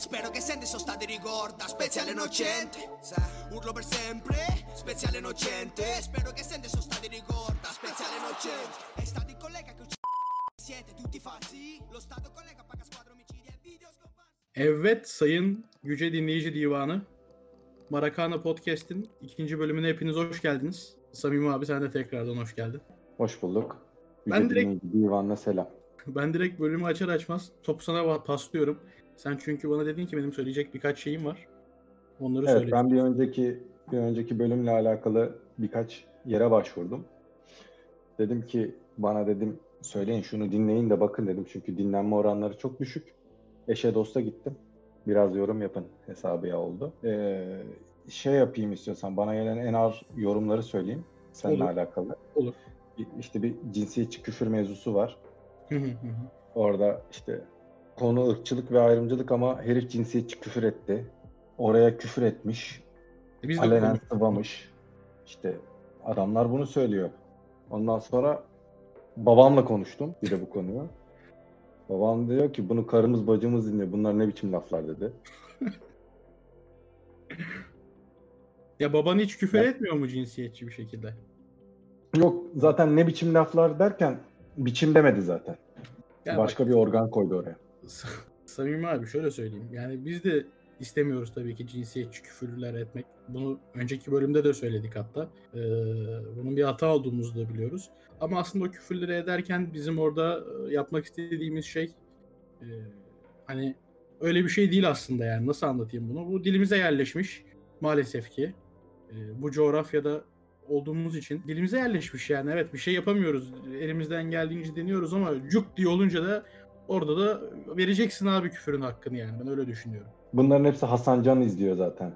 Spero che senti sono state ricorda Speciale innocente Urlo per sempre Speciale innocente Spero che senti sono state ricorda Speciale innocente È stato il collega che uccide Siete tutti falsi Lo stato collega paga squadra omicidi e video scomparsi Evet sayın Yüce Dinleyici Divanı. Marakana Podcast'in ikinci bölümüne hepiniz hoş geldiniz. Samimi abi sen de tekrardan hoş geldin. Hoş bulduk. Ben Yüce direkt- Dinleyici Divan'la selam. Ben direkt bölümü açar açmaz topu sana paslıyorum. Sen çünkü bana dedin ki benim söyleyecek birkaç şeyim var. Onları Evet söyle. ben bir önceki bir önceki bölümle alakalı birkaç yere başvurdum. Dedim ki bana dedim söyleyin şunu dinleyin de bakın dedim. Çünkü dinlenme oranları çok düşük. Eşe dosta gittim. Biraz yorum yapın hesabı ya oldu. Ee, şey yapayım istiyorsan bana gelen en ağır yorumları söyleyeyim. Seninle Olur. alakalı. Olur. İşte bir cinsiyetçi küfür mevzusu var. Hı hı hı hı. Orada işte konu ırkçılık ve ayrımcılık ama herif cinsiyetçi küfür etti. Oraya küfür etmiş. E Biz de Alenen konuştuk. sıvamış. İşte adamlar bunu söylüyor. Ondan sonra babamla konuştum bir de bu konuyu. Babam diyor ki bunu karımız bacımız dinliyor. Bunlar ne biçim laflar dedi. Ya baban hiç küfür Ya- etmiyor mu cinsiyetçi bir şekilde? Yok zaten ne biçim laflar derken biçim demedi zaten. Ya Başka bir organ koydu oraya. Samimi abi şöyle söyleyeyim. Yani biz de istemiyoruz tabii ki cinsiyetçi küfürler etmek. Bunu önceki bölümde de söyledik hatta. Ee, bunun bir hata olduğumuzu da biliyoruz. Ama aslında o küfürleri ederken bizim orada e, yapmak istediğimiz şey e, hani öyle bir şey değil aslında yani. Nasıl anlatayım bunu? Bu dilimize yerleşmiş maalesef ki. E, bu coğrafyada olduğumuz için dilimize yerleşmiş yani. Evet bir şey yapamıyoruz. Elimizden geldiğince deniyoruz ama cuk diye olunca da Orada da vereceksin abi küfürün hakkını yani. Ben öyle düşünüyorum. Bunların hepsi Hasan Can izliyor zaten.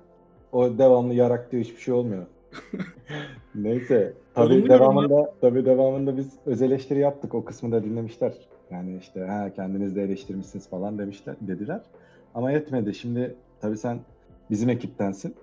O devamlı yarak diyor hiçbir şey olmuyor. Neyse. Tabii devamında tabii devamında biz öz eleştiri yaptık. O kısmı da dinlemişler. Yani işte ha kendiniz de eleştirmişsiniz falan demişler dediler. Ama yetmedi. Şimdi tabii sen bizim ekiptensin.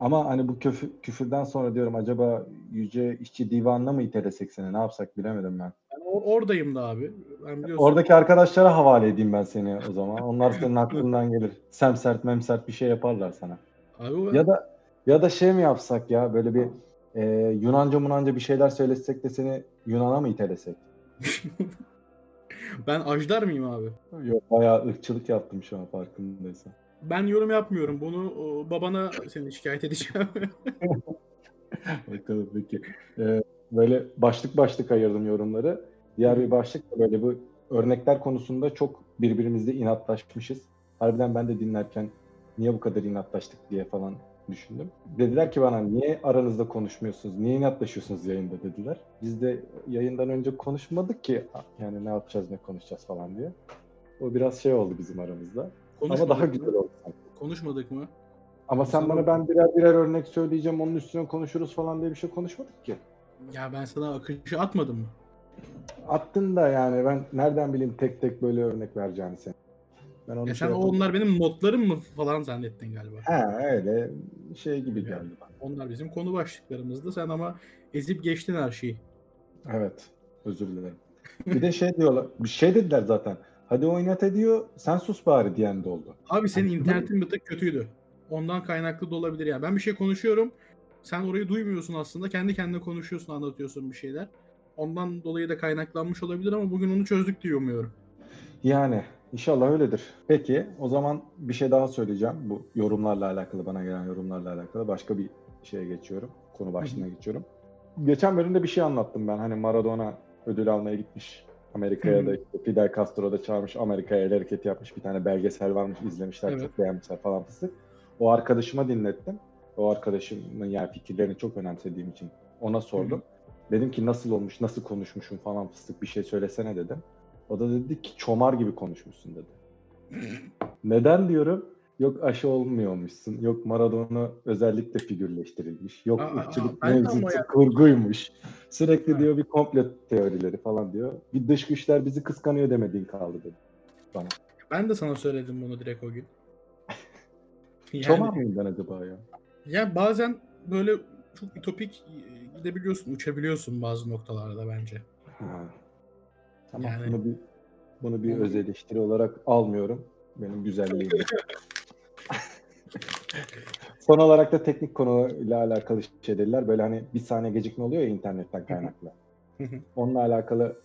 Ama hani bu küfür, küfürden sonra diyorum acaba Yüce İşçi Divanı'na mı itelesek seni? Ne yapsak bilemedim ben. Oradayım da abi. Ben biliyorsun. Oradaki arkadaşlara havale edeyim ben seni o zaman. Onlar senin aklından gelir. Semsert memsert bir şey yaparlar sana. Abi Ya da ya da şey mi yapsak ya böyle bir e, Yunanca munanca bir şeyler söylesek de seni Yunan'a mı itelesek? ben ajdar mıyım abi? Yok bayağı ırkçılık yaptım şu an farkındaysan. Ben yorum yapmıyorum. Bunu o, babana seni şikayet edeceğim. Bakalım peki. E, böyle başlık başlık ayırdım yorumları. Diğer bir başlık da böyle bu örnekler konusunda çok birbirimizle inatlaşmışız. Harbiden ben de dinlerken niye bu kadar inatlaştık diye falan düşündüm. Dediler ki bana niye aranızda konuşmuyorsunuz, niye inatlaşıyorsunuz yayında dediler. Biz de yayından önce konuşmadık ki yani ne yapacağız ne konuşacağız falan diye. O biraz şey oldu bizim aramızda. Ama Konuşmadık daha mı? güzel oldu. Konuşmadık mı? Ama sen bana ben birer birer örnek söyleyeceğim onun üstüne konuşuruz falan diye bir şey konuşmadık ki. Ya ben sana akışı atmadım mı? Attın da yani ben nereden bileyim tek tek böyle örnek vereceğini sen. Ben onu Ya şey sen yapamadım. onlar benim notlarım mı falan zannettin galiba. He öyle şey gibi geldi bana. Onlar bizim konu başlıklarımızdı. Sen ama ezip geçtin her şeyi. Evet. Özür dilerim. Bir de şey diyorlar. Bir şey dediler zaten. Hadi oynat ediyor. Sen sus bari diyen de oldu. Abi senin Abi, internetin bir tık kötüydü. Ondan kaynaklı da olabilir yani. Ben bir şey konuşuyorum. Sen orayı duymuyorsun aslında. Kendi kendine konuşuyorsun, anlatıyorsun bir şeyler. Ondan dolayı da kaynaklanmış olabilir ama bugün onu çözdük diye umuyorum. Yani inşallah öyledir. Peki o zaman bir şey daha söyleyeceğim. Bu yorumlarla alakalı bana gelen yorumlarla alakalı başka bir şeye geçiyorum. Konu başlığına geçiyorum. Geçen bölümde bir şey anlattım ben. Hani Maradona ödül almaya gitmiş. Amerika'ya da işte Fidel Castro da çağırmış. Amerika'ya el hareketi yapmış. Bir tane belgesel varmış. izlemişler. Evet. Çok beğenmişler falan fıstık. O arkadaşıma dinlettim. O arkadaşımın yani fikirlerini çok önemsediğim için ona sordum. Dedim ki nasıl olmuş, nasıl konuşmuşum falan fıstık bir şey söylesene dedim. O da dedi ki çomar gibi konuşmuşsun dedi. Neden diyorum? Yok aşı olmuyormuşsun. Yok Maradona özellikle figürleştirilmiş. Yok Aa, ırkçılık mevzusu kurguymuş. Sürekli Ha. diyor bir komplo teorileri falan diyor. Bir dış güçler bizi kıskanıyor demediğin kaldı dedi. Ben de sana söyledim bunu direkt o gün. Yani, Çomar mıyım ben acaba ya? ya bazen böyle çok ütopik e, gidebiliyorsun, uçabiliyorsun bazı noktalarda bence. Ha. Tamam Yani- bunu bir bunu bir öz eleştiri olarak almıyorum. Benim güzelliğim. Son olarak da teknik konuyla alakalı şey dediler. Böyle hani bir saniye gecikme oluyor ya internetten kaynaklı. Onunla alakalı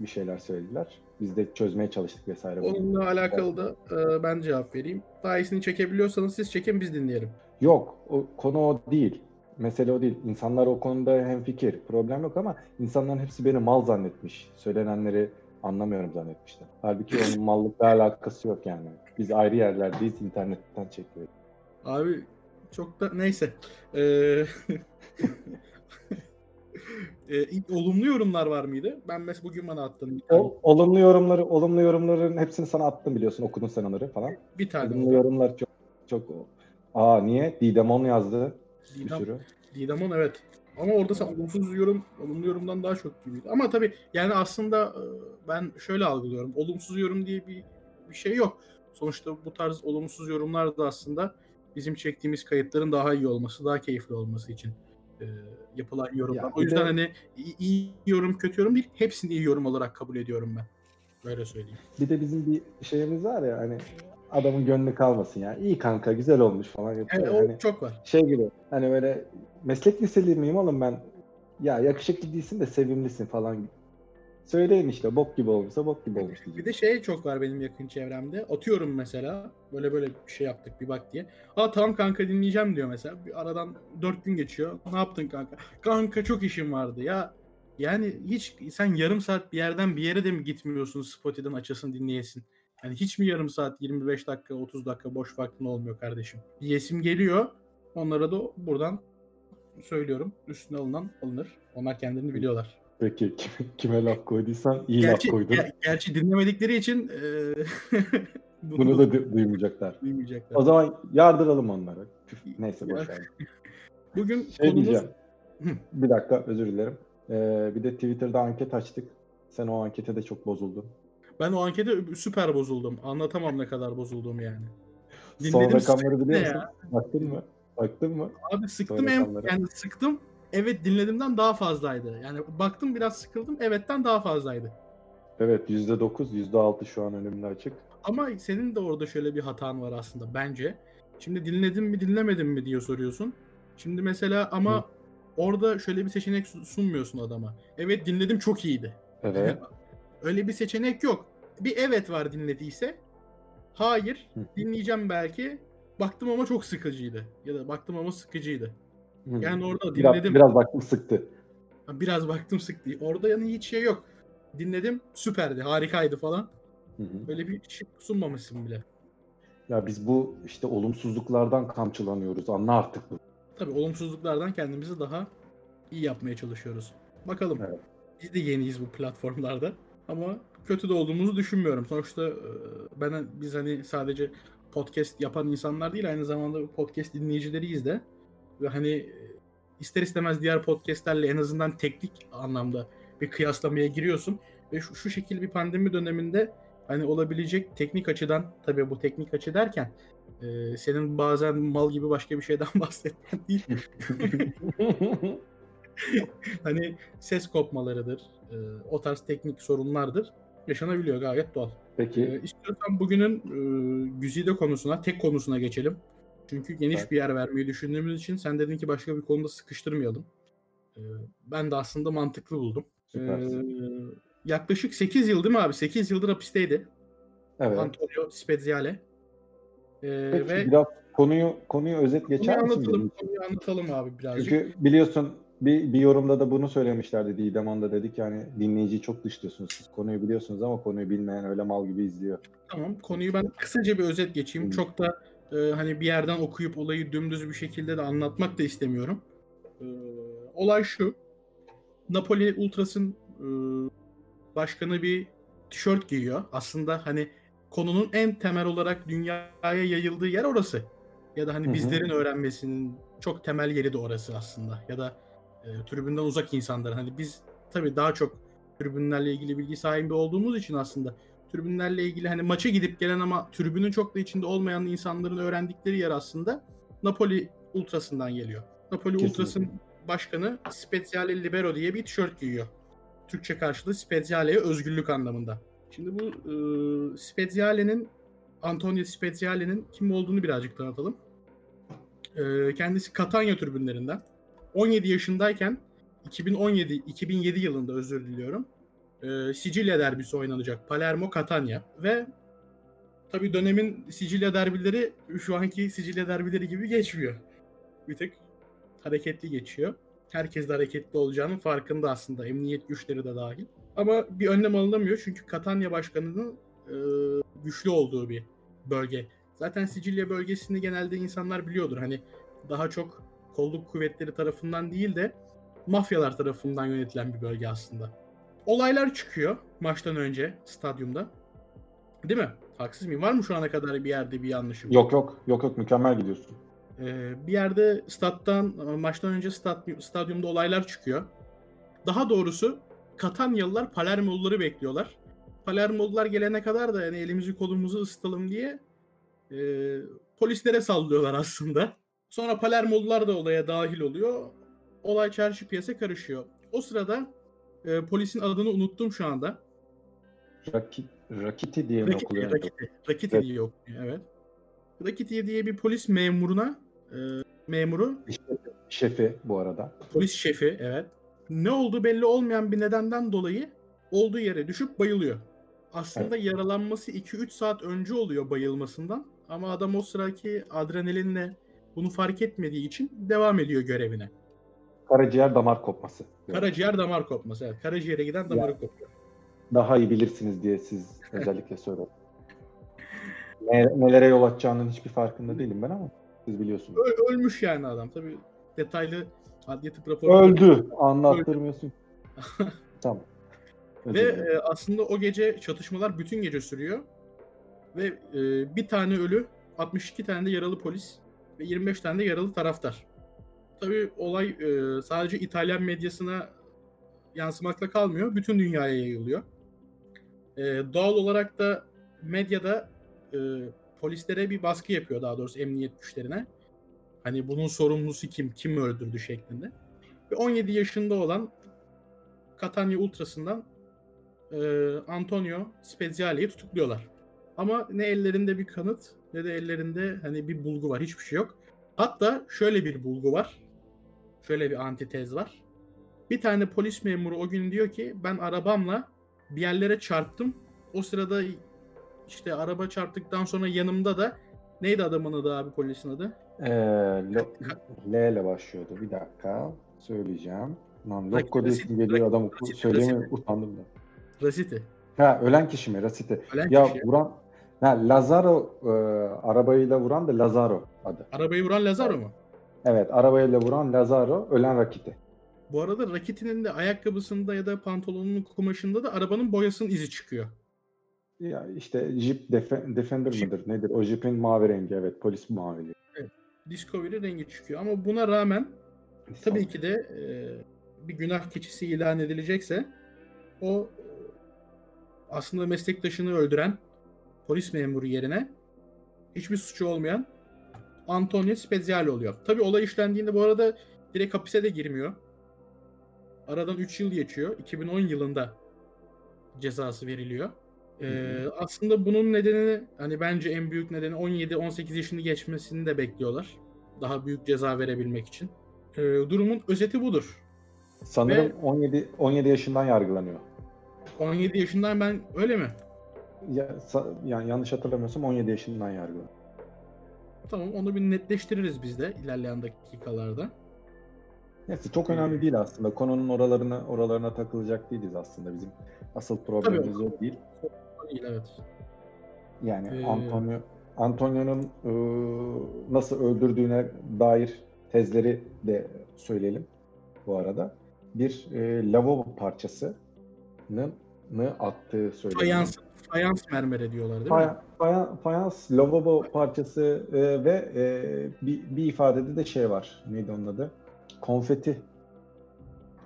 bir şeyler söylediler. Biz de çözmeye çalıştık vesaire. Onunla alakalı da e, ben cevap vereyim. Daha iyisini çekebiliyorsanız siz çekin biz dinleyelim. Yok, o konu o değil. Mesele o değil. İnsanlar o konuda hemfikir. Problem yok ama insanların hepsi beni mal zannetmiş. Söylenenleri anlamıyorum zannetmişler. Halbuki onun mallıkla alakası yok yani. Biz ayrı yerlerdeyiz, internetten çekiyoruz. Abi çok da neyse. Ee, e, olumlu yorumlar var mıydı? Ben mesela bugün bana attın. O olumlu yorumları, olumlu yorumların hepsini sana attım biliyorsun. Okudun sen onları falan. bir tane Olumlu yorumlar çok çok Aa niye? Didemon yazdı bir Didem, sürü. Evet. Ama orada sen olumsuz yorum, olumlu yorumdan daha çok gibiydi. Ama tabii yani aslında e, ben şöyle algılıyorum. Olumsuz yorum diye bir, bir şey yok. Sonuçta bu tarz olumsuz yorumlar da aslında bizim çektiğimiz kayıtların daha iyi olması, daha keyifli olması için e, yapılan yorumlar. Ya o bir yüzden de- hani iyi, iyi yorum, kötü yorum değil, hepsini iyi yorum olarak kabul ediyorum ben. Böyle söyleyeyim. Bir de bizim bir şeyimiz var ya hani adamın gönlü kalmasın ya. İyi kanka güzel olmuş falan yapıyor. Evet, Hani çok var. şey gibi hani böyle meslek liseli miyim oğlum ben? Ya yakışıklı değilsin de sevimlisin falan. Söyleyin işte bok gibi olmuşsa bok gibi olmuş Bir de şey çok var benim yakın çevremde. Atıyorum mesela böyle böyle bir şey yaptık bir bak diye. Aa tamam kanka dinleyeceğim diyor mesela. Bir aradan 4 gün geçiyor. Ne yaptın kanka? Kanka çok işim vardı ya. Yani hiç sen yarım saat bir yerden bir yere de mi gitmiyorsun Spotify'dan açasın dinleyesin? Yani hiç mi yarım saat 25 dakika 30 dakika boş vaktin olmuyor kardeşim? Diyesim geliyor. Onlara da buradan söylüyorum. Üstüne alınan alınır. Onlar kendilerini biliyorlar. Peki kime, kime laf koyduysan iyi Gerçi, laf koydun. ger- gerçi dinlemedikleri için eee, Bunu da du- duymayacaklar. duymayacaklar. O zaman yardıralım onları. Püf, Neyse boş ver. Bugün Şey konumuz diyeceğim. Bir dakika özür dilerim. Ee, bir de Twitter'da anket açtık. Sen o ankete de çok bozuldun. Ben o ankete süper bozuldum. Anlatamam ne kadar bozulduğumu yani. Son Dinledim, rakamları sıktı biliyor musun? Baktın mı? Baktın mı? Abi sıktım Son rakamları. yani sıktım. Evet dinlediğimden daha fazlaydı. Yani baktım biraz sıkıldım. Evetten daha fazlaydı. Evet %9, %6 şu an önümde açık. Ama senin de orada şöyle bir hatan var aslında bence. Şimdi dinledin mi dinlemedin mi diye soruyorsun. Şimdi mesela ama Hı. orada şöyle bir seçenek sun- sunmuyorsun adama. Evet dinledim çok iyiydi. Evet. Öyle bir seçenek yok. Bir evet var dinlediyse. Hayır dinleyeceğim belki. Baktım ama çok sıkıcıydı. Ya da baktım ama sıkıcıydı. Yani orada biraz, dinledim. biraz baktım sıktı. Biraz baktım sıktı. Orada yani hiç şey yok. Dinledim süperdi harikaydı falan. Hı hı. Öyle bir şey sunmamışsın bile. Ya biz bu işte olumsuzluklardan kamçılanıyoruz. Anla artık bu. Tabii olumsuzluklardan kendimizi daha iyi yapmaya çalışıyoruz. Bakalım. Evet. Biz de yeniyiz bu platformlarda. Ama kötü de olduğumuzu düşünmüyorum. Sonuçta e, ben biz hani sadece podcast yapan insanlar değil aynı zamanda podcast dinleyicileriyiz de. Ve hani e, ister istemez diğer podcastlerle en azından teknik anlamda bir kıyaslamaya giriyorsun. Ve şu, şu şekil bir pandemi döneminde hani olabilecek teknik açıdan tabii bu teknik açı derken e, senin bazen mal gibi başka bir şeyden bahsetmen değil. hani ses kopmalarıdır, e, o tarz teknik sorunlardır. Yaşanabiliyor gayet doğal. Peki E, istiyorsan bugünün e, güzide konusuna, tek konusuna geçelim. Çünkü geniş Evet. bir yer vermeyi düşündüğümüz için sen dedin ki başka bir konuda sıkıştırmayalım. E, ben de aslında mantıklı buldum. Süpersin. yaklaşık 8 yıl değil mi abi? 8 yıldır hapisteydi. Evet. Antonio Speziale. E, Peki ve biraz konuyu konuyu özet konuyu geçer misin? anlatalım, benim konuyu anlatalım abi birazcık. Çünkü biliyorsun bir, bir yorumda da bunu söylemişlerdi Didem Hanım da dedik yani dinleyiciyi çok dışlıyorsunuz siz konuyu biliyorsunuz ama konuyu bilmeyen öyle mal gibi izliyor. Tamam konuyu ben kısaca bir özet geçeyim. Hı. Çok da e, hani bir yerden okuyup olayı dümdüz bir şekilde de anlatmak da istemiyorum. E, olay şu. Napoli Ultras'ın e, başkanı bir tişört giyiyor. Aslında hani konunun en temel olarak dünyaya yayıldığı yer orası. Ya da hani bizlerin öğrenmesinin çok temel yeri de orası aslında. Ya da e, tribünden uzak insanların. Hani biz tabii daha çok tribünlerle ilgili bilgi sahibi olduğumuz için aslında tribünlerle ilgili hani maça gidip gelen ama tribünün çok da içinde olmayan insanların öğrendikleri yer aslında Napoli Ultras'ından geliyor. Napoli Kesinlikle. Ultras'ın başkanı Speziale Libero diye bir tişört giyiyor. Türkçe karşılığı Speziale'ye özgürlük anlamında. Şimdi bu e, Speziale'nin Antonio Speziale'nin kim olduğunu birazcık tanıtalım. Ee, kendisi Katanya tribünlerinden. 17 yaşındayken 2017 2007 yılında özür diliyorum. E, Sicilya derbisi oynanacak. Palermo Catania ve tabii dönemin Sicilya derbileri şu anki Sicilya derbileri gibi geçmiyor. Bir tık hareketli geçiyor. Herkes de hareketli olacağının farkında aslında. Emniyet güçleri de dahil. Ama bir önlem alınamıyor çünkü Catania başkanının e, güçlü olduğu bir bölge. Zaten Sicilya bölgesini genelde insanlar biliyordur. Hani daha çok kolluk kuvvetleri tarafından değil de mafyalar tarafından yönetilen bir bölge aslında. Olaylar çıkıyor maçtan önce stadyumda. Değil mi? Haksız mıyım? Var mı şu ana kadar bir yerde bir yanlışım? Yok yok yok yok mükemmel gidiyorsun. Ee, bir yerde stat'tan maçtan önce stat, stadyumda olaylar çıkıyor. Daha doğrusu Katanyalılar Palermoluları bekliyorlar. Palermolular gelene kadar da yani elimizi kolumuzu ısıtalım diye e, polislere sallıyorlar aslında. Sonra Palermolular da olaya dahil oluyor. Olay çarşı piyasa karışıyor. O sırada e, polisin adını unuttum şu anda. Rakit, Rakiti diye mi okuluyor? Rakiti, Rakiti Evet. diye okunuyor evet. Rakiti diye bir polis memuruna e, memuru Şefi bu arada. polis şefi evet. Ne oldu belli olmayan bir nedenden dolayı olduğu yere düşüp bayılıyor. Aslında yaralanması 2-3 saat önce oluyor bayılmasından ama adam o sıraki adrenalinle bunu fark etmediği için devam ediyor görevine. Karaciğer damar kopması. Karaciğer damar kopması. Evet, karaciğere giden damarı kopuyor. Daha iyi bilirsiniz diye siz özellikle söyledim. Ne, nelere yol açacağının hiçbir farkında değilim ben ama siz biliyorsunuz. Ö- ölmüş yani adam. Tabii detaylı adli tıp raporu. Öldü. Anlattırmıyorsun. tamam. Özür Ve e, aslında o gece çatışmalar bütün gece sürüyor. Ve e, bir tane ölü, 62 tane de yaralı polis ve 25 tane de yaralı taraftar. Tabii olay e, sadece İtalyan medyasına yansımakla kalmıyor. Bütün dünyaya yayılıyor. E, doğal olarak da medyada e, polislere bir baskı yapıyor daha doğrusu emniyet güçlerine. Hani bunun sorumlusu kim, kim öldürdü şeklinde. Ve 17 yaşında olan Catania Ultras'ından e, Antonio Speziale'yi tutukluyorlar. Ama ne ellerinde bir kanıt ne de ellerinde hani bir bulgu var. Hiçbir şey yok. Hatta şöyle bir bulgu var. Şöyle bir antitez var. Bir tane polis memuru o gün diyor ki ben arabamla bir yerlere çarptım. O sırada işte araba çarptıktan sonra yanımda da neydi adamın adı abi polisin adı? Ee, L, L ile başlıyordu. Bir dakika. Söyleyeceğim. Lan Lokko diye isim Rakip- geliyor adam Rakip- utandım da. Rasiti. Ha ölen kişi mi? Rasite. Ölen Ya kişi. vuran ha, Lazaro e, arabayla vuran da Lazaro adı. Arabayı vuran Lazaro mu? Evet arabayla vuran Lazaro ölen Rakiti. Bu arada Rakiti'nin de ayakkabısında ya da pantolonunun kumaşında da arabanın boyasının izi çıkıyor. Ya işte Jeep Defe- Defender Jeep. mıdır? Nedir? O Jeep'in mavi rengi evet polis mavili. Discovery rengi çıkıyor. Ama buna rağmen tabii ki de e, bir günah keçisi ilan edilecekse o e, aslında meslektaşını öldüren polis memuru yerine hiçbir suçu olmayan Antonio Speziale oluyor. Tabii olay işlendiğinde bu arada direkt hapise de girmiyor. Aradan 3 yıl geçiyor. 2010 yılında cezası veriliyor. Ee, Hı aslında bunun nedeni hani bence en büyük nedeni 17-18 yaşını geçmesini de bekliyorlar. Daha büyük ceza verebilmek için. Ee, durumun özeti budur. Sanırım Ve- 17 17 yaşından yargılanıyor. 17 yaşından ben öyle mi? Ya, yani yanlış hatırlamıyorsam 17 yaşından yargılanıyor. Tamam onu bir netleştiririz biz de ilerleyen dakikalarda. Neyse çok önemli değil aslında. Konunun oralarına oralarına takılacak değiliz aslında bizim. Asıl problemimiz o değil. Değil evet. Yani Ee, Antonio Antonio'nun e, nasıl öldürdüğüne dair tezleri de söyleyelim bu arada. Bir e, lavabo parçasının nı attığı söyleniyor. Fayans, fayans mermeri diyorlar değil mi? Fay- faya- fayans lavabo parçası e, ve e, bir, bir ifadede de şey var. Neydi onun adı? Konfeti.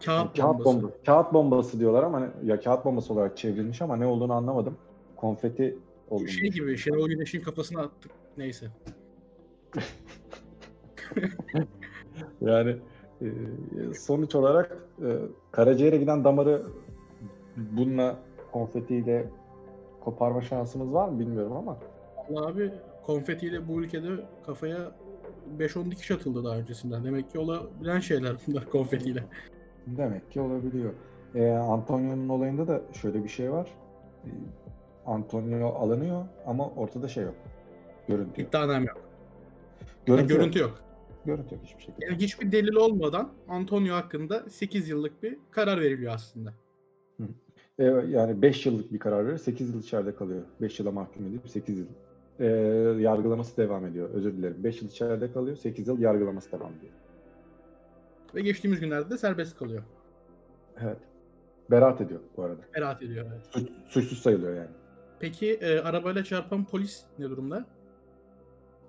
Kağıt, Kağıt bombası. bombası. Kağıt bombası diyorlar ama ne- ya kağıt bombası olarak çevrilmiş ama ne olduğunu anlamadım. Konfeti olduğunu. Şey gibi Şenol Güneş'in kafasına attık. Neyse. Yani e, sonuç olarak e, karaciğere giden damarı bununla konfetiyle koparma şansımız var mı bilmiyorum ama Vallahi abi konfetiyle bu ülkede kafaya 5-10 dikiş atıldı daha öncesinden. Demek ki olabilen şeyler bunlar konfetiyle. Demek ki olabiliyor. Ee, Antonio'nun olayında da şöyle bir şey var. Ee, Antonio alınıyor ama ortada şey yok. Görüntü yok. İddianame yok. Görüntü, Görüntü yok. yok. Görüntü yok hiçbir şekilde. Yani hiçbir delil olmadan Antonio hakkında 8 yıllık bir karar veriliyor aslında. Ee, yani 5 yıllık bir karar verir. 8 yıl içeride kalıyor. 5 yıla mahkum edilip 8 yıl. Ee, yargılaması devam ediyor. Özür dilerim. 5 yıl içeride kalıyor. 8 yıl yargılaması devam ediyor. Ve geçtiğimiz günlerde de serbest kalıyor. Evet. Beraat ediyor bu arada. Beraat ediyor evet. Suç, suçsuz sayılıyor yani. Peki e, arabayla çarpan polis ne durumda?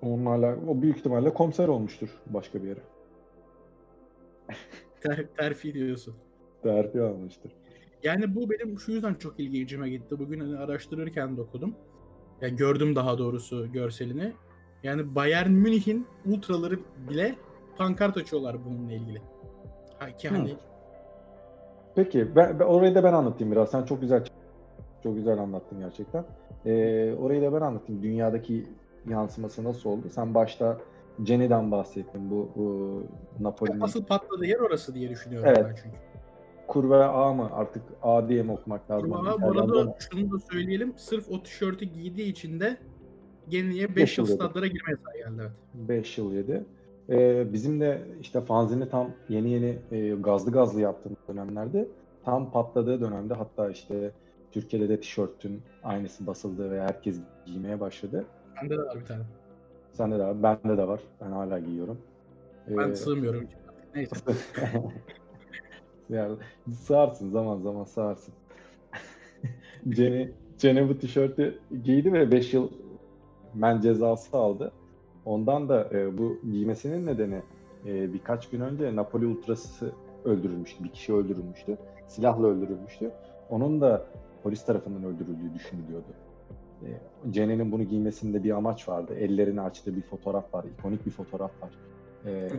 Onlarla, o büyük ihtimalle komiser olmuştur başka bir yere. Ter, terfi diyorsun. Terfi almıştır. Yani bu benim şu yüzden çok ilgicime gitti. Bugün hani araştırırken de okudum. Yani gördüm daha doğrusu görselini. Yani Bayern Münih'in ultraları bile pankart açıyorlar bununla ilgili. Ha, ki hani Peki ben, ben- orayı da ben anlatayım biraz. Sen çok güzel çok güzel anlattın gerçekten. Ee, orayı da ben anlatayım. Dünyadaki yansıması nasıl oldu? Sen başta Jenny'den bahsettin. Bu, bu Napoli'nin asıl patladığı yer orası diye düşünüyorum Evet. ben çünkü. Kur ve A mı? Artık A diye mi okumak lazım? Ama bu İtalyan'da arada şunu da söyleyelim. Sırf o tişörtü giydiği için de Geni'ye 5 Beş yıl yıl stadlara girme yasağı geldi. Evet. 5 yıl yedi. Ee, bizim de işte fanzini tam yeni yeni e, gazlı gazlı yaptığımız dönemlerde tam patladığı dönemde hatta işte Türkiye'de de tişörtün aynısı basıldı ve herkes giymeye başladı. Bende de var bir tane. Sende de var, bende de var. Ben hala giyiyorum. Ben Ee, sığmıyorum. içine. Neyse. yani sığarsın zaman zaman sığarsın. Jenny, Jenny bu tişörtü giydi ve 5 yıl men cezası aldı. Ondan da e, bu giymesinin nedeni e, birkaç gün önce Napoli Ultrası öldürülmüştü. Bir kişi öldürülmüştü. Silahla öldürülmüştü. Onun da polis tarafından öldürüldüğü düşünülüyordu. E, Jenny'nin bunu giymesinde bir amaç vardı. Ellerini açtığı bir fotoğraf var. ikonik bir fotoğraf var. E,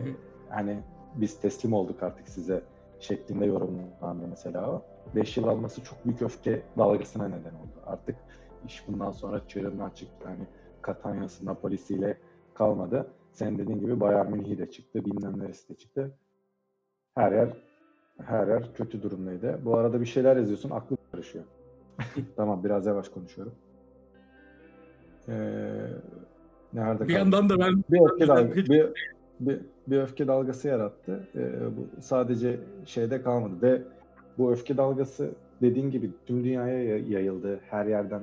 hani biz teslim olduk artık size şeklinde yorumlandı mesela o. 5 yıl alması çok büyük öfke dalgasına neden oldu. Artık iş bundan sonra çığırından çıktı. Yani Katanya'sı, Napoli'siyle kalmadı. Sen dediğin gibi Bayern Münih'i de çıktı, bilmem neresi de çıktı. Her yer her yer kötü durumdaydı. Bu arada bir şeyler yazıyorsun, aklım karışıyor. tamam, biraz yavaş konuşuyorum. Ee, nerede Bir kaldık? yandan da ben bir öfke, dalga, bir, bir, bir öfke dalgası yarattı. Ee, bu sadece şeyde kalmadı ve bu öfke dalgası dediğin gibi tüm dünyaya ya- yayıldı. Her yerden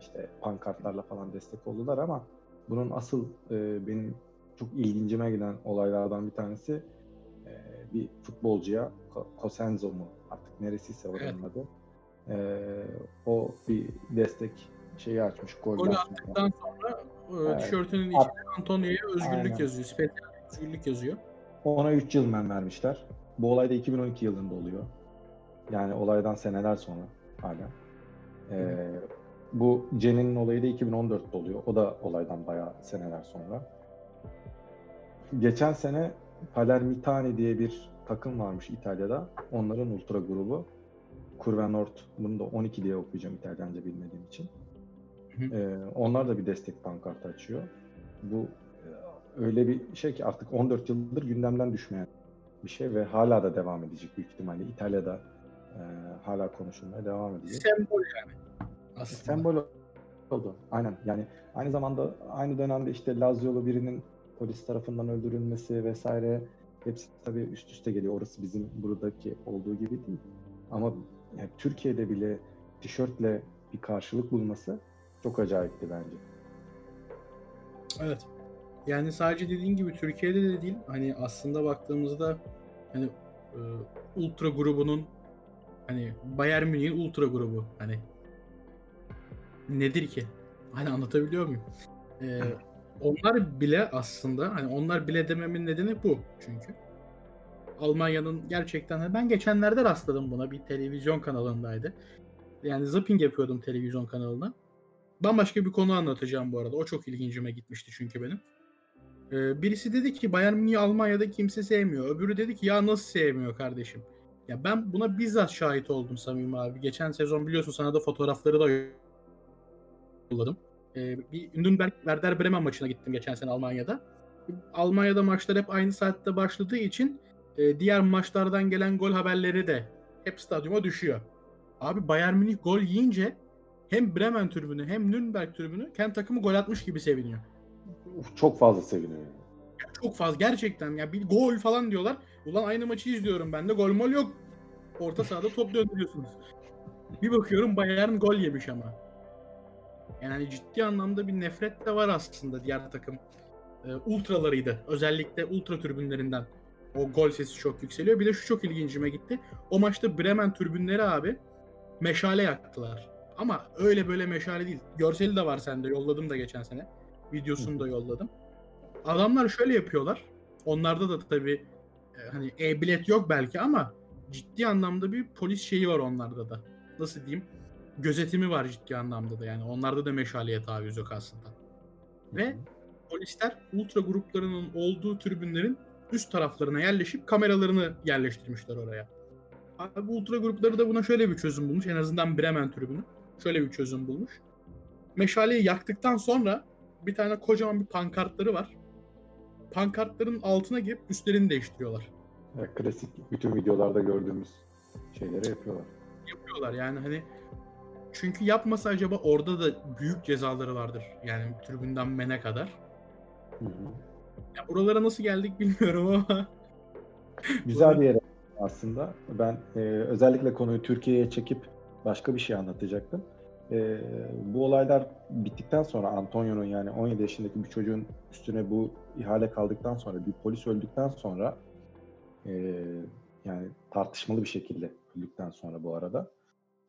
işte pankartlarla falan destek oldular ama bunun asıl e, benim çok ilgincime giden olaylardan bir tanesi e, bir futbolcuya Cosenzo mu artık neresiyse oranın Evet. adı. E, o bir destek şeyi açmış golden golü sonra. attıktan sonra e, tişörtünün içine Antonio'ya özgürlük Aynen. yazıyor. Spesiyel özgürlük yazıyor. Ona 3 yıl men vermişler. Bu olay da 2012 yılında oluyor. Yani olaydan seneler sonra hala. Ee, bu Jenny'nin olayı da 2014'te oluyor. O da olaydan bayağı seneler sonra. Geçen sene Palermitani diye bir takım varmış İtalya'da. Onların ultra grubu. Curva Nord. Bunu da 12 diye okuyacağım İtalyanca bilmediğim için. Ee, onlar da bir destek pankartı açıyor. Bu öyle bir şey ki artık 14 yıldır gündemden düşmeyen bir şey ve hala da devam edecek büyük ihtimalle. İtalya'da e, hala konuşulmaya devam edecek. Sembol yani. Aslında. Sembol oldu. Aynen. Yani aynı zamanda aynı dönemde işte Lazio'lu birinin polis tarafından öldürülmesi vesaire hepsi tabii üst üste geliyor. Orası bizim buradaki olduğu gibi değil. Ama yani Türkiye'de bile tişörtle bir karşılık bulması çok acayipti bence. Evet. Yani sadece dediğin gibi Türkiye'de de değil. Hani aslında baktığımızda hani e, ultra grubunun hani Bayern Münih'in ultra grubu hani nedir ki? Hani anlatabiliyor muyum? E, onlar bile aslında hani onlar bile dememin nedeni bu çünkü. Almanya'nın gerçekten hani ben geçenlerde rastladım buna bir televizyon kanalındaydı. Yani zapping yapıyordum televizyon kanalına. Bambaşka bir konu anlatacağım bu arada. O çok ilgincime gitmişti çünkü benim. Ee, birisi dedi ki Bayern Münih Almanya'da kimse sevmiyor. Öbürü dedi ki ya nasıl sevmiyor kardeşim? Ya ben buna bizzat şahit oldum Samim abi. Geçen sezon biliyorsun sana da fotoğrafları da yolladım. e, bir Nürnberg Werder Bremen maçına gittim geçen sene Almanya'da. Almanya'da maçlar hep aynı saatte başladığı için e, diğer maçlardan gelen gol haberleri de hep stadyuma düşüyor. Abi Bayern Münih gol yiyince hem Bremen tribünü hem Nürnberg tribünü kendi takımı gol atmış gibi seviniyor. Çok fazla seviniyor. Yani. Yani çok fazla gerçekten ya bir gol falan diyorlar. Ulan aynı maçı izliyorum ben de gol mol yok. Orta sahada top döndürüyorsunuz. Bir bakıyorum Bayern gol yemiş ama. Yani ciddi anlamda bir nefret de var aslında diğer takım. E, ultralarıydı. Özellikle ultra tribünlerinden o gol sesi çok yükseliyor. Bir de şu çok ilgincime gitti. O maçta Bremen tribünleri abi meşale yaktılar. Ama öyle böyle meşale değil. Görseli de var sende. Yolladım da geçen sene. Videosunu da yolladım. Adamlar şöyle yapıyorlar. Onlarda da tabii e, hani e-bilet yok belki ama ciddi anlamda bir polis şeyi var onlarda da. Nasıl diyeyim? Gözetimi var ciddi anlamda da yani. Onlarda da meşaleye taviz yok aslında. Ve polisler ultra gruplarının olduğu tribünlerin üst taraflarına yerleşip kameralarını yerleştirmişler oraya. Abi ultra grupları da buna şöyle bir çözüm bulmuş. En azından Bremen tribünü. Şöyle bir çözüm bulmuş. Meşaleyi yaktıktan sonra bir tane kocaman bir pankartları var. Pankartların altına girip üstlerini değiştiriyorlar. Ya, klasik bütün videolarda gördüğümüz şeyleri yapıyorlar. Yapıyorlar yani hani çünkü yapmasa acaba orada da büyük cezaları vardır. Yani tribünden mene kadar. Hı hı. Ya buralara nasıl geldik bilmiyorum ama Güzel bir yere aslında. Ben e, özellikle konuyu Türkiye'ye çekip başka bir şey anlatacaktım. E, bu olaylar bittikten sonra Antonio'nun yani 17 yaşındaki bir çocuğun üstüne bu ihale kaldıktan sonra bir polis öldükten sonra e, yani tartışmalı bir şekilde öldükten sonra bu arada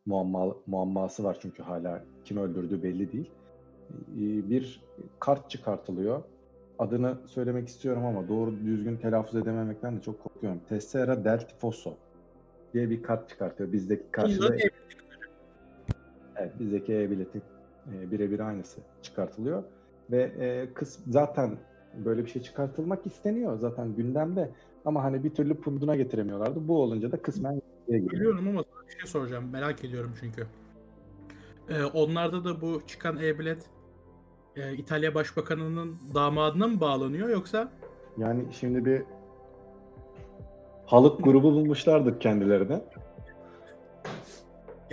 muamma, muamması var çünkü hala kim öldürdüğü belli değil. E, bir kart çıkartılıyor adını söylemek istiyorum ama doğru düzgün telaffuz edememekten de çok korkuyorum. Tessera del Tifoso diye bir kart çıkartıyor. Bizdeki karşılığı evet, bizdeki e-biletin e, birebir aynısı çıkartılıyor. Ve e, kız zaten böyle bir şey çıkartılmak isteniyor zaten gündemde. Ama hani bir türlü punduna getiremiyorlardı. Bu olunca da kısmen. Biliyorum ama sana bir şey soracağım. Merak ediyorum çünkü. Ee, onlarda da bu çıkan e-bilet e, İtalya Başbakanı'nın damadına mı bağlanıyor yoksa Yani şimdi bir halık grubu bulmuşlardır kendilerine.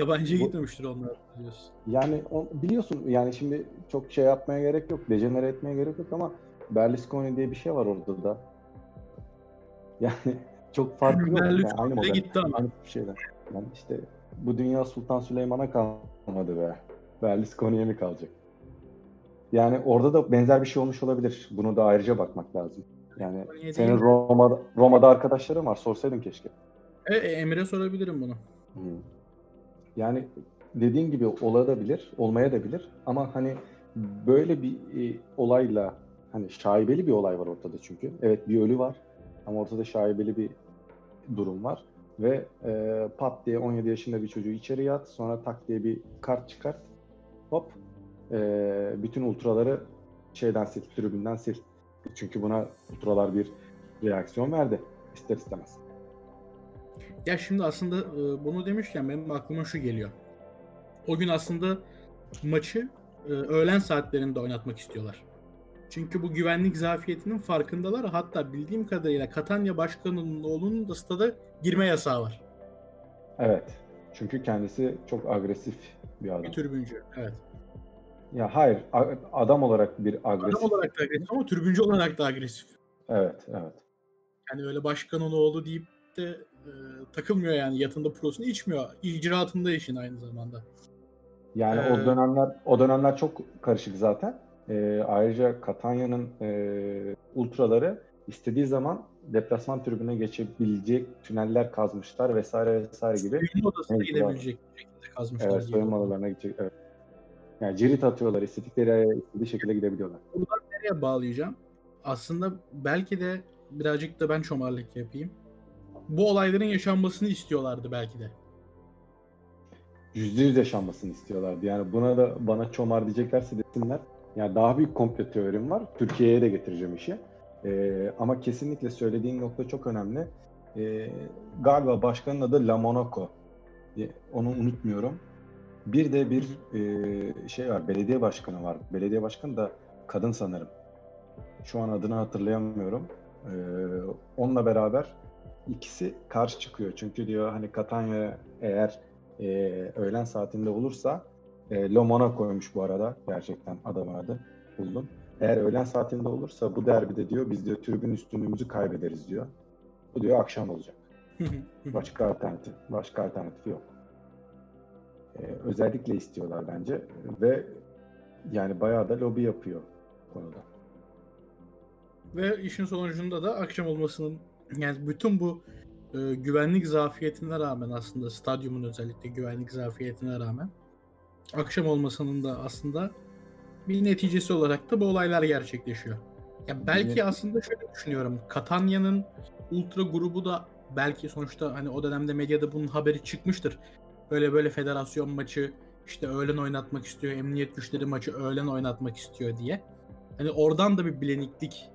Yabancıya Bu- gitmemiştir onlar diyorsun. Yani o, biliyorsun yani şimdi çok şey yapmaya gerek yok, dejenere etmeye gerek yok ama Berlusconi diye bir şey var orada da. Yani çok farkı yok. Yani aynı model, gitti ama. aynı bir şeyler. Yani işte bu dünya Sultan Süleyman'a kalmadı be. Berlusconi'ye mi kalacak? Yani orada da benzer bir şey olmuş olabilir. Bunu da ayrıca bakmak lazım. Yani senin. Roma'da, Roma'da arkadaşların var. Sorsaydın keşke. E, Emre sorabilirim bunu. Hı. Yani dediğin gibi olabilir, olmaya da bilir ama hani böyle bir e, olayla hani şaibeli bir olay var ortada çünkü. Evet bir ölü var ama ortada şaibeli bir durum var ve e, pat diye 17 yaşında bir çocuğu içeriye at sonra tak diye bir kart çıkart hop e, bütün ultraları şeyden sil, tribünden sil. Çünkü buna ultralar bir reaksiyon verdi ister istemez. Ya şimdi aslında e, bunu demişken benim aklıma şu geliyor. O gün aslında maçı e, öğlen saatlerinde oynatmak istiyorlar. Çünkü bu güvenlik zafiyetinin farkındalar. Hatta bildiğim kadarıyla Katanya Başkanı'nın oğlunun da stada girme yasağı var. Evet. Çünkü kendisi çok agresif bir adam. Bir tribüncü. Evet. Ya hayır, adam olarak bir agresif. Adam olarak da agresif ama tribüncü olarak da agresif. Evet, evet. Yani öyle başkanın oğlu deyip de e, takılmıyor yani. Yatında prosunu içmiyor. İcraatında işin aynı zamanda. Yani Ee, o dönemler o dönemler çok karışık zaten. Ee, ayrıca Katanya'nın e, ultraları istediği zaman deplasman tribüne geçebilecek tüneller kazmışlar vesaire vesaire gibi. Soyunma odasına Evet, gidebilecek şekilde kazmışlar. Evet, soyunma odalarına gidecek. Evet. Yani cirit atıyorlar, istedikleri istediği şekilde gidebiliyorlar. Nereye bağlayacağım? Aslında belki de birazcık da ben çomarlık yapayım. Bu olayların yaşanmasını istiyorlardı belki de. yüzde yüz yaşanmasını istiyorlardı. Yani buna da bana çomar diyeceklerse desinler. Yani daha büyük komplo teorim var. Türkiye'ye de getireceğim işi. Ee, ama kesinlikle söylediğin nokta çok önemli. Ee, galiba başkanın adı La Monaco. Ee, Onu unutmuyorum. Bir de bir e, şey var. Belediye başkanı var. Belediye başkanı da kadın sanırım. Şu an adını hatırlayamıyorum. E, onunla beraber ikisi karşı çıkıyor. Çünkü diyor hani Katanya eğer e, öğlen saatinde olursa e, Le Monaco'ymuş bu arada. Gerçekten adamın adı buldum. Eğer öğlen saatinde olursa bu derbide diyor biz diyor tribün üstünlüğümüzü kaybederiz diyor. Bu diyor akşam olacak. Başka alternatif, başka alternatif yok. Ee, özellikle istiyorlar bence ve yani bayağı da lobi yapıyor konuda. Ve işin sonucunda da akşam olmasının yani bütün bu e, güvenlik zafiyetine rağmen aslında stadyumun özellikle güvenlik zafiyetine rağmen akşam olmasının da aslında bir neticesi olarak da bu olaylar gerçekleşiyor. Ya belki Evet. aslında şöyle düşünüyorum. Katanya'nın ultra grubu da belki sonuçta hani o dönemde medyada bunun haberi çıkmıştır. Böyle böyle federasyon maçı işte öğlen oynatmak istiyor, emniyet güçleri maçı öğlen oynatmak istiyor diye. Hani oradan da bir bileniklik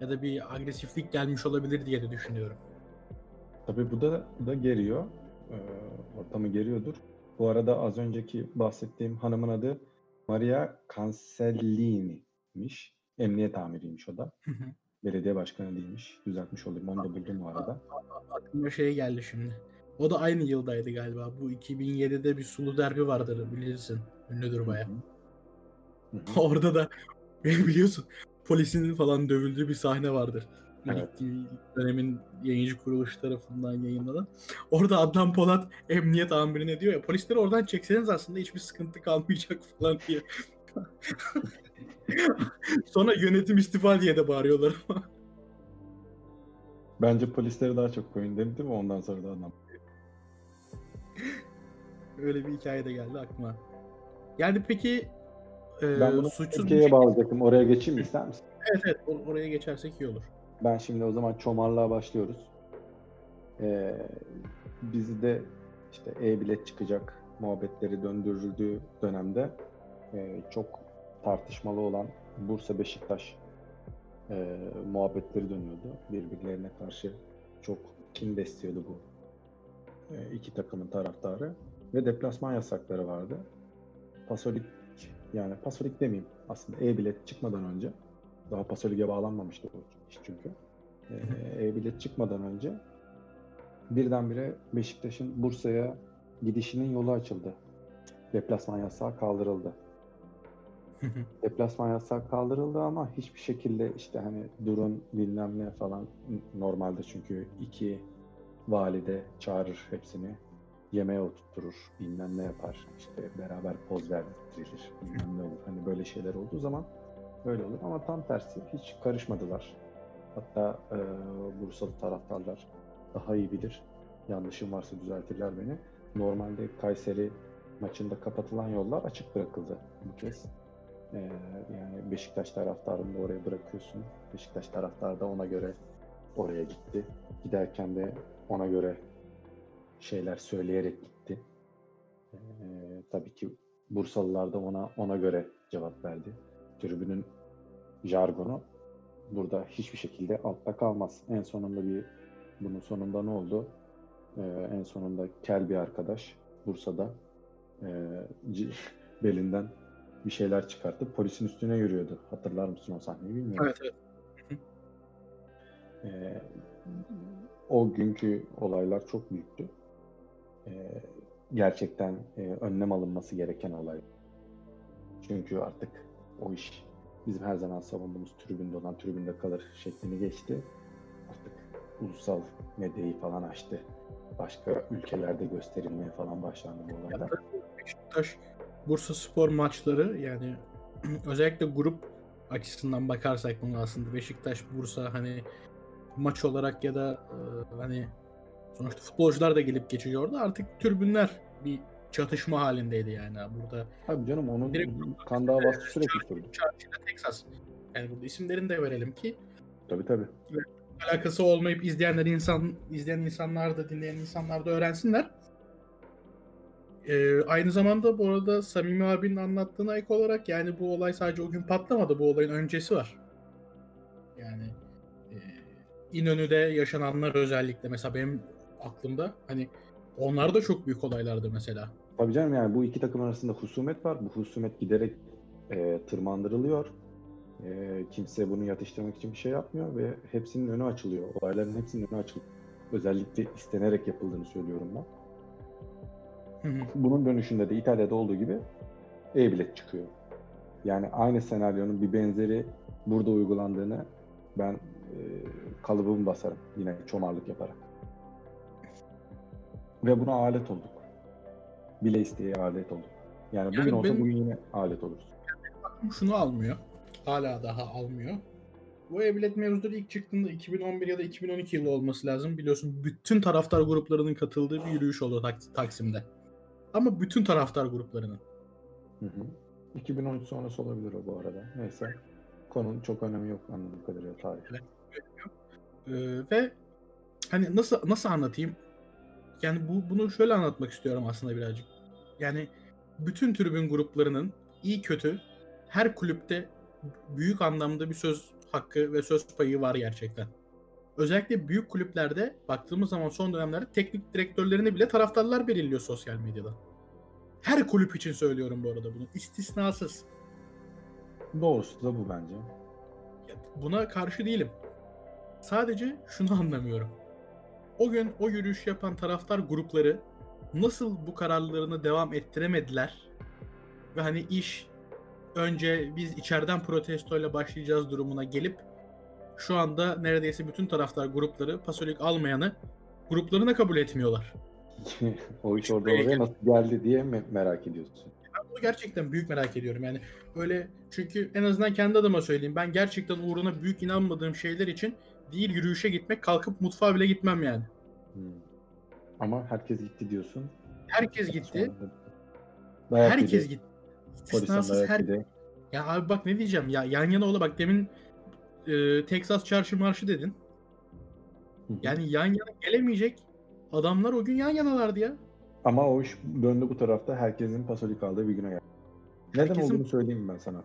ya da bir agresiflik gelmiş olabilir diye de düşünüyorum. Tabii bu da, bu da geriyor. Ee, ortamı geriyordur. Bu arada az önceki bahsettiğim hanımın adı Maria Cancellini'miş. Emniyet amiriymiş o da. Belediye başkanı değilmiş. Düzeltmiş olayım. Onu da buldum bu arada. Aklıma şey geldi şimdi. O da aynı yıldaydı galiba. Bu 2007'de bir sulu derbi vardır bilirsin. Ünlüdür baya. Orada da biliyorsun polisin falan dövüldüğü bir sahne vardır. Evet. Lig TV dönemin yayıncı kuruluş tarafından yayınlanan. Orada Adnan Polat emniyet amirine diyor ya polisleri oradan çekseniz aslında hiçbir sıkıntı kalmayacak falan diye. Sonra yönetim istifa diye de bağırıyorlar ama. Bence polisleri daha çok koyun dedi mi? Ondan sonra da adam. Öyle bir hikaye de geldi aklıma. Yani peki e, Ben bunu suçsuz Türkiye'ye bağlayacaktım. Oraya geçeyim ister misin? Evet evet or- oraya geçersek iyi olur. Ben şimdi o zaman çomarlığa başlıyoruz. Ee, bizde işte e-bilet çıkacak muhabbetleri döndürüldüğü dönemde e, çok tartışmalı olan Bursa Beşiktaş e, muhabbetleri dönüyordu. Birbirlerine karşı çok kin besliyordu bu e, iki takımın taraftarı ve deplasman yasakları vardı. Pasolik yani Pasolik demeyeyim aslında e-bilet çıkmadan önce daha Pasolik'e bağlanmamıştı bu iş çünkü. Ee, e-bilet çıkmadan önce birdenbire Beşiktaş'ın Bursa'ya gidişinin yolu açıldı. Deplasman yasağı kaldırıldı. Deplasman yasağı kaldırıldı ama hiçbir şekilde işte hani durun bilmem ne falan normalde çünkü iki valide çağırır hepsini yemeğe oturtturur bilmem ne yapar işte beraber poz verdirilir bilmem ne olur hani böyle şeyler olduğu zaman öyle olur ama tam tersi hiç karışmadılar. Hatta e, Bursalı taraftarlar daha iyi bilir. Yanlışım varsa düzeltirler beni. Normalde Kayseri maçında kapatılan yollar açık bırakıldı bu kez. E, yani Beşiktaş taraftarını da oraya bırakıyorsun. Beşiktaş taraftarı da ona göre oraya gitti. Giderken de ona göre şeyler söyleyerek gitti. E, tabii ki Bursalılar da ona ona göre cevap verdi. Tribünün jargonu burada hiçbir şekilde altta kalmaz. En sonunda bir bunun sonunda ne oldu? Ee, en sonunda kel bir arkadaş Bursa'da e, belinden bir şeyler çıkartıp polisin üstüne yürüyordu. Hatırlar mısın o sahneyi bilmiyorum. evet evet. Ee, o günkü olaylar çok büyüktü. Ee, gerçekten e, önlem alınması gereken olay. Çünkü artık o iş bizim her zaman savunduğumuz tribünde olan tribünde kalır şeklini geçti. Artık ulusal medyayı falan açtı. Başka ülkelerde gösterilmeye falan başlandı bu olaylar. Beşiktaş Bursa Spor maçları yani özellikle grup açısından bakarsak bunu aslında Beşiktaş Bursa hani maç olarak ya da e, hani sonuçta futbolcular da gelip geçiyordu. Artık tribünler bir çatışma halindeydi yani burada. Abi canım onun Direkt- kan davası sürekli sürdü. Texas. Yani burada isimlerini de verelim ki Tabii tabii. alakası olmayıp izleyenler insan izleyen insanlar da dinleyen insanlar da öğrensinler. Ee, aynı zamanda bu arada Samimi abinin anlattığına ek olarak yani bu olay sadece o gün patlamadı. Bu olayın öncesi var. Yani e, İnönü'de yaşananlar özellikle mesela benim aklımda hani onlar da çok büyük olaylardı mesela. Tabii canım yani bu iki takım arasında husumet var. Bu husumet giderek e, tırmandırılıyor. E, kimse bunu yatıştırmak için bir şey yapmıyor ve hepsinin önü açılıyor. Olayların hepsinin önü açılıyor. Özellikle istenerek yapıldığını söylüyorum ben. Hı hı. Bunun dönüşünde de İtalya'da olduğu gibi e-bilet çıkıyor. Yani aynı senaryonun bir benzeri burada uygulandığını ben e, kalıbımı basarım yine çomarlık yaparak. Ve buna alet olduk. Bile isteye alet olduk. Yani bugün Yani olsa benim- bugün yine alet oluruz. şunu almıyor. Hala daha almıyor. Bu e-bilet mevzuları ilk çıktığında 2011 ya da 2012 yılı olması lazım. Biliyorsun bütün taraftar gruplarının katıldığı bir yürüyüş oldu Tak- Taksim'de. Ama bütün taraftar gruplarının. Hı hı. 2013 sonrası olabilir o bu arada. Neyse. Konunun çok önemi yok anladığım kadarıyla tarihte. Ee, ve hani nasıl nasıl anlatayım? Yani bu bunu şöyle anlatmak istiyorum aslında birazcık. Yani bütün tribün gruplarının iyi kötü her kulüpte büyük anlamda bir söz hakkı ve söz payı var gerçekten. Özellikle büyük kulüplerde baktığımız zaman son dönemlerde teknik direktörlerini bile taraftarlar belirliyor sosyal medyada. Her kulüp için söylüyorum bu arada bunu. istisnasız. Doğrusu da bu bence. Ya Buna karşı değilim. Sadece şunu anlamıyorum. O gün o yürüyüş yapan taraftar grupları nasıl bu kararlarını devam ettiremediler? Ve hani iş önce biz içeriden protestoyla başlayacağız durumuna gelip şu anda neredeyse bütün taraftar grupları pasolik almayanı gruplarına kabul etmiyorlar. o iş orada oraya nasıl geldi diye mi merak ediyorsun? Ben bunu gerçekten büyük merak ediyorum. Yani öyle çünkü en azından kendi adıma söyleyeyim. Ben gerçekten uğruna büyük inanmadığım şeyler için değil yürüyüşe gitmek kalkıp mutfağa bile gitmem yani. Hmm. Ama herkes gitti diyorsun. Herkes gitti. Dayak Herkes yedi. gitti. İstisnasız her... Ya abi bak ne diyeceğim ya yan yana ola bak demin e, Texas çarşı marşı dedin. Yani yan yana gelemeyecek adamlar o gün yan yanalardı ya. Ama o iş döndü bu tarafta herkesin pasolik aldığı bir güne geldi. Neden Herkesin- olduğunu söyleyeyim ben sana.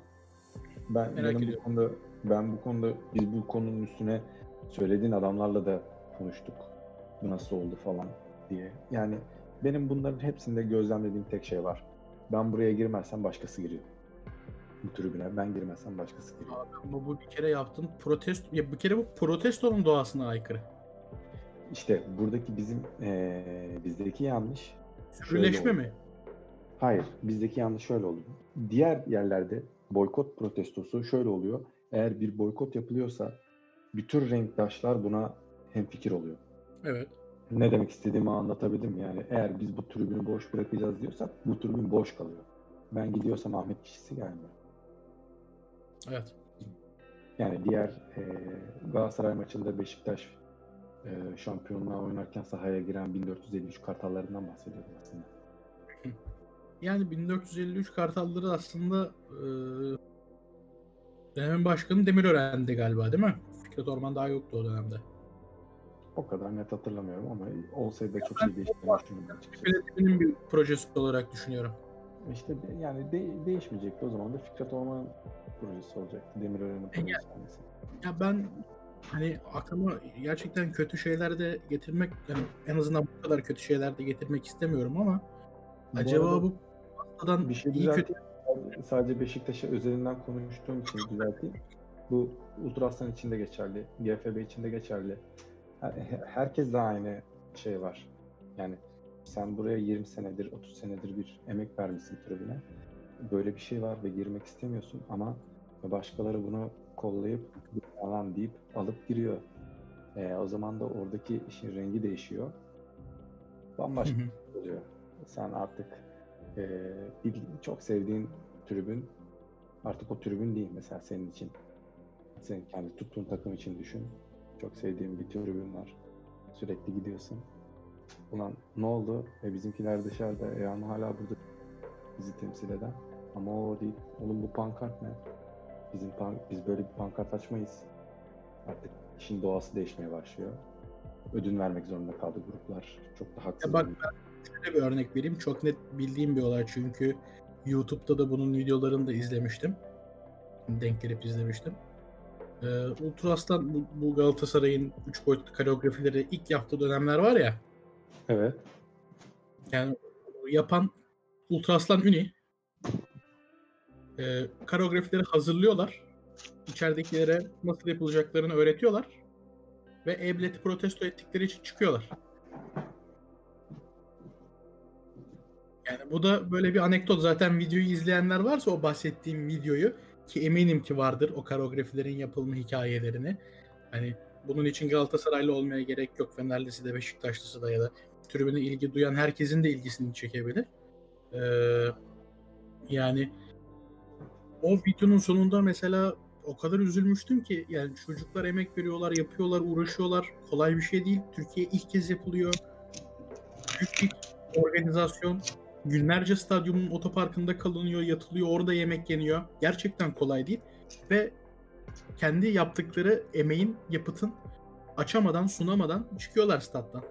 Ben Merak benim bu ediyorum. konuda ben bu konuda biz bu konunun üstüne söylediğin adamlarla da konuştuk. Bu nasıl oldu falan diye. Yani benim bunların hepsinde gözlemlediğim tek şey var. Ben buraya girmezsem başkası giriyor. Bu tribüne ben girmezsem başkası giriyor. Ama bu bir kere yaptın protesto ya bir kere bu protestonun doğasına aykırı. İşte buradaki bizim eee, bizdeki yanlış Sürüleşme oldu. mi? Hayır, bizdeki yanlış şöyle oluyor. Diğer yerlerde boykot protestosu şöyle oluyor. Eğer bir boykot yapılıyorsa bütün renktaşlar buna hemfikir oluyor. Evet. Ne demek istediğimi anlatabildim yani. Eğer biz bu tribünü boş bırakacağız diyorsak bu tribün boş kalıyor. Ben gidiyorsam Ahmet kişisi gelmiyor. Evet. Yani diğer e, Galatasaray maçında Beşiktaş e, şampiyonluğa oynarken sahaya giren 1453 kartallarından bahsediyorum aslında. Yani 1453 Kartalları aslında eee dönemin başkanı Demirören'di galiba değil mi? Fikret Orman daha yoktu o dönemde. O kadar net hatırlamıyorum ama olsaydı da çok şey değiştiğini düşünüyorum. Yönetiminin bir projesi olarak düşünüyorum. İşte yani de- değişmeyecekti o zaman da Fikret Orman projesi olacaktı. Demirören'in projesi olması. Ya ben hani aklıma gerçekten kötü şeyler de getirmek yani en azından bu kadar kötü şeyler de getirmek istemiyorum ama Bu acaba bu pastadan bir şey iyi kötü. Sadece Beşiktaş'a özelinden konuştuğum için düzelteyim. Bu Ultraslan için de geçerli. GFB için de geçerli. Her- Herkes de aynı şey var. Yani sen buraya 20 senedir, 30 senedir bir emek vermişsin tribüne. Böyle bir şey var ve girmek istemiyorsun ama başkaları bunu kollayıp alan deyip alıp giriyor. Ee, o zaman da oradaki işin rengi değişiyor. Bambaşka hı. oluyor. Sen artık e, bir, çok sevdiğin tribün artık o tribün değil mesela senin için. Senin kendi tuttuğun takım için düşün. Çok sevdiğin bir tribün var. Sürekli gidiyorsun. Ulan ne oldu? E bizimkiler dışarıda. E ama hala burada bizi temsil eden. Ama o değil. Oğlum bu pankart ne? Bizim pan- biz böyle bir pankart açmayız. Artık işin doğası değişmeye başlıyor. Ödün vermek zorunda kaldı gruplar. Çok da haksız. Ya bak ben şöyle bir örnek vereyim. Çok net bildiğim bir olay çünkü YouTube'da da bunun videolarını da izlemiştim. Denk gelip izlemiştim. Ee, Ultra Aslan bu, bu Galatasaray'ın 3 boyutlu koreografileri ilk yaptığı dönemler var ya. Evet. Yani yapan Ultraslan Uni e, koreografileri hazırlıyorlar. İçeridekilere nasıl yapılacaklarını öğretiyorlar. Ve E-Bilet'i protesto ettikleri için çıkıyorlar. Yani bu da böyle bir anekdot. Zaten videoyu izleyenler varsa o bahsettiğim videoyu ki eminim ki vardır o koreografilerin yapılma hikayelerini. Hani bunun için Galatasaraylı olmaya gerek yok. Fenerlisi de Beşiktaşlısı da ya da tribüne ilgi duyan herkesin de ilgisini çekebilir. Ee, yani o videonun sonunda mesela o kadar üzülmüştüm ki yani çocuklar emek veriyorlar, yapıyorlar, uğraşıyorlar. Kolay bir şey değil. Türkiye ilk kez yapılıyor. Büyük bir organizasyon. Günlerce stadyumun otoparkında kalınıyor, yatılıyor, orada yemek yeniyor. Gerçekten kolay değil. Ve kendi yaptıkları emeğin, yapıtın açamadan, sunamadan çıkıyorlar stat'tan.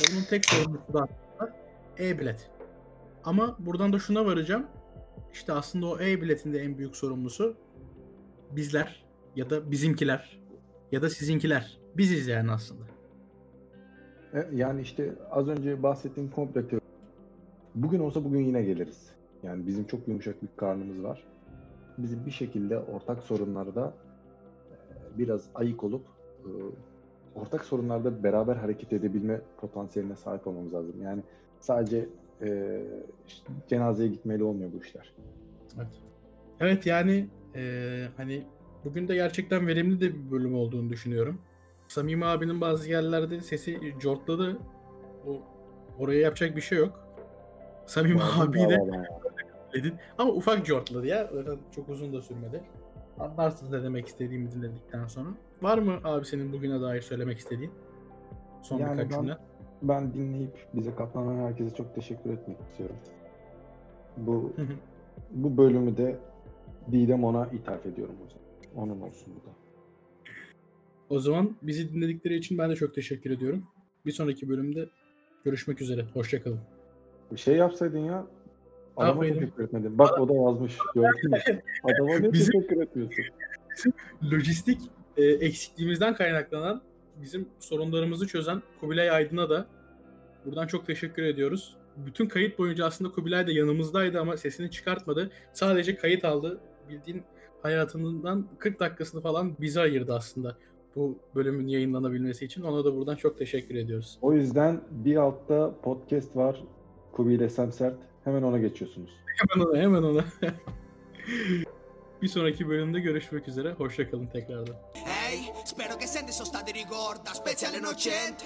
Ve bunun tek sorumlusu da e-bilet. Ama buradan da şuna varacağım. İşte aslında o e-biletin de en büyük sorumlusu bizler ya da bizimkiler ya da sizinkiler. Biziz yani aslında. E, Yani işte az önce bahsettiğim komple teori. Bugün olsa bugün yine geliriz. Yani bizim çok yumuşak bir karnımız var. Bizim bir şekilde ortak sorunlarda e, biraz ayık olup e, ortak sorunlarda beraber hareket edebilme potansiyeline sahip olmamız lazım. Yani sadece e, işte cenazeye gitmeli olmuyor bu işler. Evet. Evet yani eee, hani bugün de gerçekten verimli de bir bölüm olduğunu düşünüyorum. Samimi abinin bazı yerlerde sesi cortladı. O oraya yapacak bir şey yok. Samimi abi de dedin. Ama ufak cortladı ya. Zaten çok uzun da sürmedi. Anlarsınız ne demek istediğimi dinledikten sonra. Var mı abi senin bugüne dair söylemek istediğin? Son Yani birkaç ben- cümle. Ben dinleyip bize katlanan herkese çok teşekkür etmek istiyorum. Bu bu bölümü de Didem ona ithaf ediyorum o zaman. Onun olsun bu da. O zaman bizi dinledikleri için ben de çok teşekkür ediyorum. Bir sonraki bölümde görüşmek üzere. Hoşçakalın. Bir şey yapsaydın ya. Adama yapaydım? teşekkür etmedin. Bak o da yazmış. Gördün mü? Adama ne Bizim- teşekkür etmiyorsun? lojistik e, eksikliğimizden kaynaklanan bizim sorunlarımızı çözen Kubilay Aydın'a da buradan çok teşekkür ediyoruz. Bütün kayıt boyunca aslında Kubilay da yanımızdaydı ama sesini çıkartmadı. Sadece kayıt aldı. Bildiğin hayatından 40 dakikasını falan bize ayırdı aslında bu bölümün yayınlanabilmesi için. Ona da buradan çok teşekkür ediyoruz. O yüzden bir altta podcast var. Kubilay Semsert. Hemen ona geçiyorsunuz. Hemen ona, hemen ona. Bir sonraki bölümde görüşmek üzere. Hoşçakalın tekrardan. Ehi, spero che senti sono stati ricorda Speciale innocente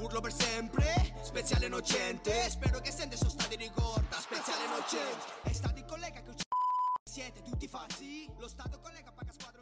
Urlo per sempre Speciale innocente Spero che senti sono stati ricorda Speciale innocente È stato il collega che uccide Siete tutti falsi Lo Stato collega paga squadra